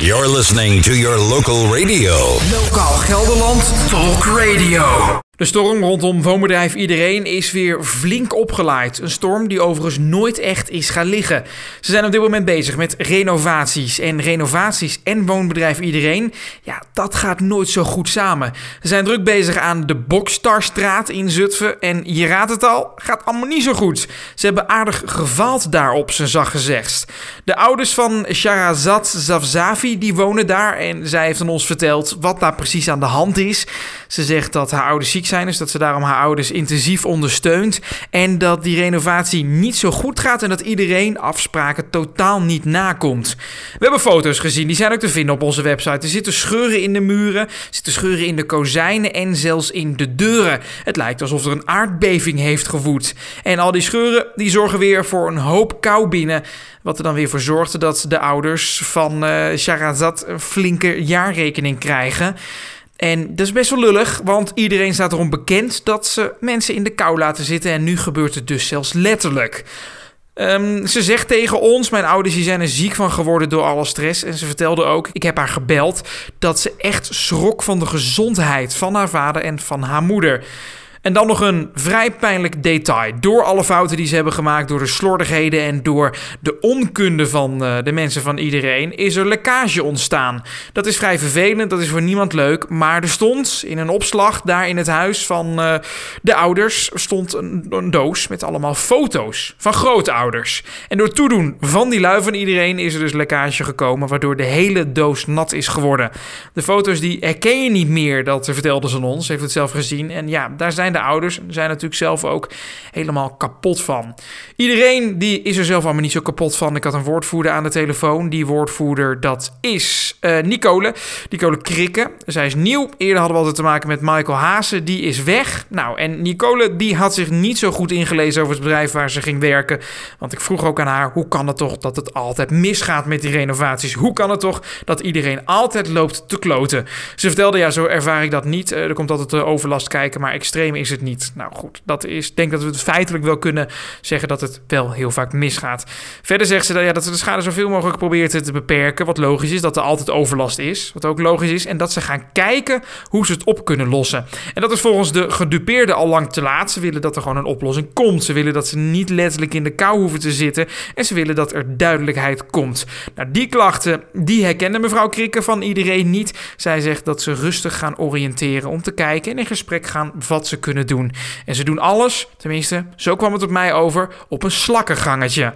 You're listening to your local radio. Lokaal Gelderland Talk Radio. De storm rondom woonbedrijf Iedereen is weer flink opgeleid. Een storm die overigens nooit echt is gaan liggen. Ze zijn op dit moment bezig met renovaties. En renovaties en woonbedrijf Iedereen, ja, dat gaat nooit zo goed samen. Ze zijn druk bezig aan de Bokstarstraat in Zutphen. En je raadt het al, gaat allemaal niet zo goed. Ze hebben aardig gefaald daarop, zijn zacht gezegd. De ouders van Sharazad Zafzafi, die wonen daar. En zij heeft aan ons verteld wat daar precies aan de hand is. Ze zegt dat haar ouders ziek zijn, dus dat ze daarom haar ouders intensief ondersteunt. En dat die renovatie niet zo goed gaat en dat iedereen afspraken totaal niet nakomt. We hebben foto's gezien, die zijn ook te vinden op onze website. Er zitten scheuren in de muren, er zitten scheuren in de kozijnen en zelfs in de deuren. Het lijkt alsof er een aardbeving heeft gewoed. En al die scheuren die zorgen weer voor een hoop kou binnen. Wat er dan weer voor zorgde dat de ouders van uh, Sharazad een flinke jaarrekening krijgen. En dat is best wel lullig, want iedereen staat erom bekend dat ze mensen in de kou laten zitten. En nu gebeurt het dus zelfs letterlijk. Um, ze zegt tegen ons, mijn ouders zijn er ziek van geworden door alle stress. En ze vertelde ook, ik heb haar gebeld, dat ze echt schrok van de gezondheid van haar vader en van haar moeder. En dan nog een vrij pijnlijk detail. Door alle fouten die ze hebben gemaakt, door de slordigheden en door de onkunde van uh, de mensen van iedereen, is er lekkage ontstaan. Dat is vrij vervelend, dat is voor niemand leuk. Maar er stond in een opslag daar in het huis van uh, de ouders stond een, doos met allemaal foto's van grootouders. En door toedoen van die lui van iedereen is er dus lekkage gekomen, waardoor de hele doos nat is geworden. De foto's die herken je niet meer, dat vertelde ze ons, heeft het zelf gezien. En ja, daar zijn de ouders zijn natuurlijk zelf ook helemaal kapot van. Iedereen die is er zelf allemaal niet zo kapot van. Ik had een woordvoerder aan de telefoon. Die woordvoerder dat is uh, Nicole. Nicole Krikke. Zij is nieuw. Eerder hadden we altijd te maken met Michael Haase. Die is weg. Nou, en Nicole die had zich niet zo goed ingelezen over het bedrijf waar ze ging werken. Want ik vroeg ook aan haar, hoe kan het toch dat het altijd misgaat met die renovaties? Hoe kan het toch dat iedereen altijd loopt te kloten? Ze vertelde, ja, zo ervaar ik dat niet. Uh, er komt altijd de overlast kijken, maar extreem is het niet. Nou goed, dat is, denk dat we het feitelijk wel kunnen zeggen dat het wel heel vaak misgaat. Verder zegt ze dat, ja, dat ze de schade zoveel mogelijk probeert te beperken. Wat logisch is, dat er altijd overlast is. Wat ook logisch is. En dat ze gaan kijken hoe ze het op kunnen lossen. En dat is volgens de gedupeerden al lang te laat. Ze willen dat er gewoon een oplossing komt. Ze willen dat ze niet letterlijk in de kou hoeven te zitten. En ze willen dat er duidelijkheid komt. Nou, die klachten, die herkende mevrouw Krikke van iedereen niet. Zij zegt dat ze rustig gaan oriënteren om te kijken en in gesprek gaan wat ze kunnen doen. En ze doen alles, tenminste, zo kwam het op mij over, op een slakkengangetje.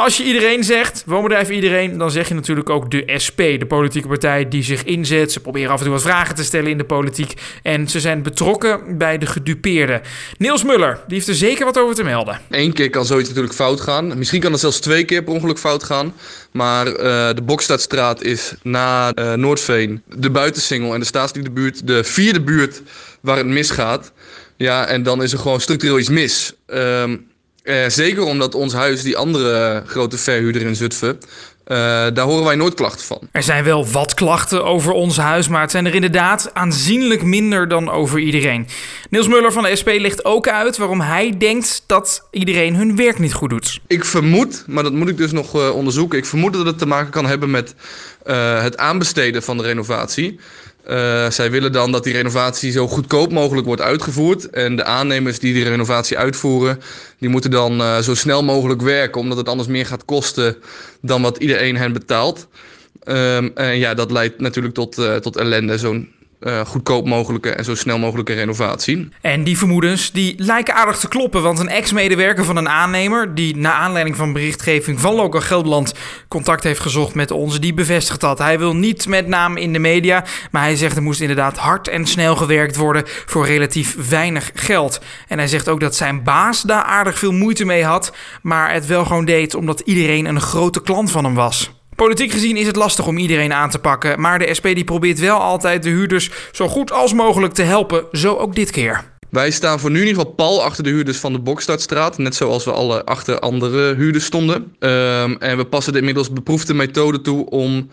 Als je iedereen zegt, woonbedrijf iedereen, dan zeg je natuurlijk ook de SP, de politieke partij die zich inzet. Ze proberen af en toe wat vragen te stellen in de politiek en ze zijn betrokken bij de gedupeerden. Niels Muller, die heeft er zeker wat over te melden. Eén keer kan zoiets natuurlijk fout gaan. Misschien kan het zelfs twee keer per ongeluk fout gaan. Maar uh, de Bokstadstraat is na uh, Noordveen de buitensingel en de staatsliefde de vierde buurt waar het misgaat. Ja, en dan is er gewoon structureel iets mis. Um, uh, zeker omdat ons huis, die andere grote verhuurder in Zutphen, uh, daar horen wij nooit klachten van. Er zijn wel wat klachten over ons huis, maar het zijn er inderdaad aanzienlijk minder dan over iedereen. Niels Muller van de SP legt ook uit waarom hij denkt dat iedereen hun werk niet goed doet. Ik vermoed, maar dat moet ik dus nog uh, onderzoeken, ik vermoed dat het te maken kan hebben met het aanbesteden van de renovatie. Uh, zij willen dan dat die renovatie zo goedkoop mogelijk wordt uitgevoerd. En de aannemers die die renovatie uitvoeren, die moeten dan uh, zo snel mogelijk werken, omdat het anders meer gaat kosten dan wat iedereen hen betaalt. Um, en ja, dat leidt natuurlijk tot, uh, tot ellende. Zo'n uh, goedkoop mogelijke en zo snel mogelijke renovatie. En die vermoedens die lijken aardig te kloppen, want een ex-medewerker van een aannemer die na aanleiding van berichtgeving van Local Gelderland contact heeft gezocht met ons, die bevestigt dat. Hij wil niet met naam in de media, maar hij zegt er moest inderdaad hard en snel gewerkt worden voor relatief weinig geld. En hij zegt ook dat zijn baas daar aardig veel moeite mee had, maar het wel gewoon deed omdat iedereen een grote klant van hem was. Politiek gezien is het lastig om iedereen aan te pakken, maar de SP die probeert wel altijd de huurders zo goed als mogelijk te helpen, zo ook dit keer. Wij staan voor nu in ieder geval pal achter de huurders van de Bokstadstraat. Net zoals we alle achter andere huurders stonden. Um, en we passen de inmiddels beproefde methode toe om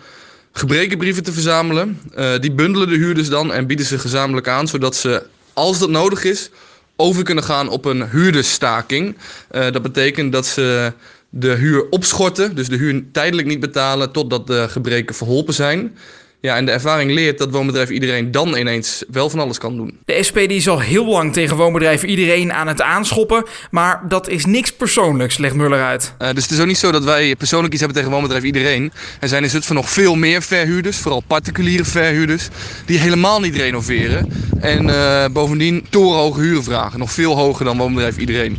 gebrekenbrieven te verzamelen. Uh, die bundelen de huurders dan en bieden ze gezamenlijk aan, zodat ze, als dat nodig is, over kunnen gaan op een huurdersstaking. Uh, dat betekent dat ze de huur opschorten, dus de huur tijdelijk niet betalen totdat de gebreken verholpen zijn. Ja, en de ervaring leert dat woonbedrijf iedereen dan ineens wel van alles kan doen. De SP die is al heel lang tegen woonbedrijf iedereen aan het aanschoppen, maar dat is niks persoonlijks, legt Muller uit. Uh, dus het is ook niet zo dat wij persoonlijk iets hebben tegen woonbedrijf iedereen. Er zijn in Zutphen nog veel meer verhuurders, vooral particuliere verhuurders, die helemaal niet renoveren. En uh, bovendien torenhoge huren vragen, nog veel hoger dan woonbedrijf iedereen.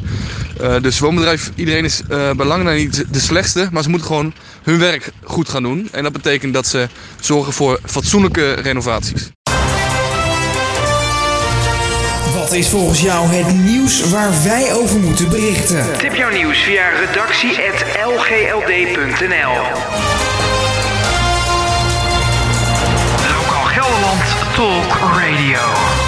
Uh, dus woonbedrijf iedereen is uh, belangrijk niet de slechtste, maar ze moeten gewoon hun werk goed gaan doen. En dat betekent dat ze zorgen voor fatsoenlijke renovaties. Wat is volgens jou het nieuws waar wij over moeten berichten? Tip jouw nieuws via redactie.lgld.nl Lokaal Gelderland Talk Radio.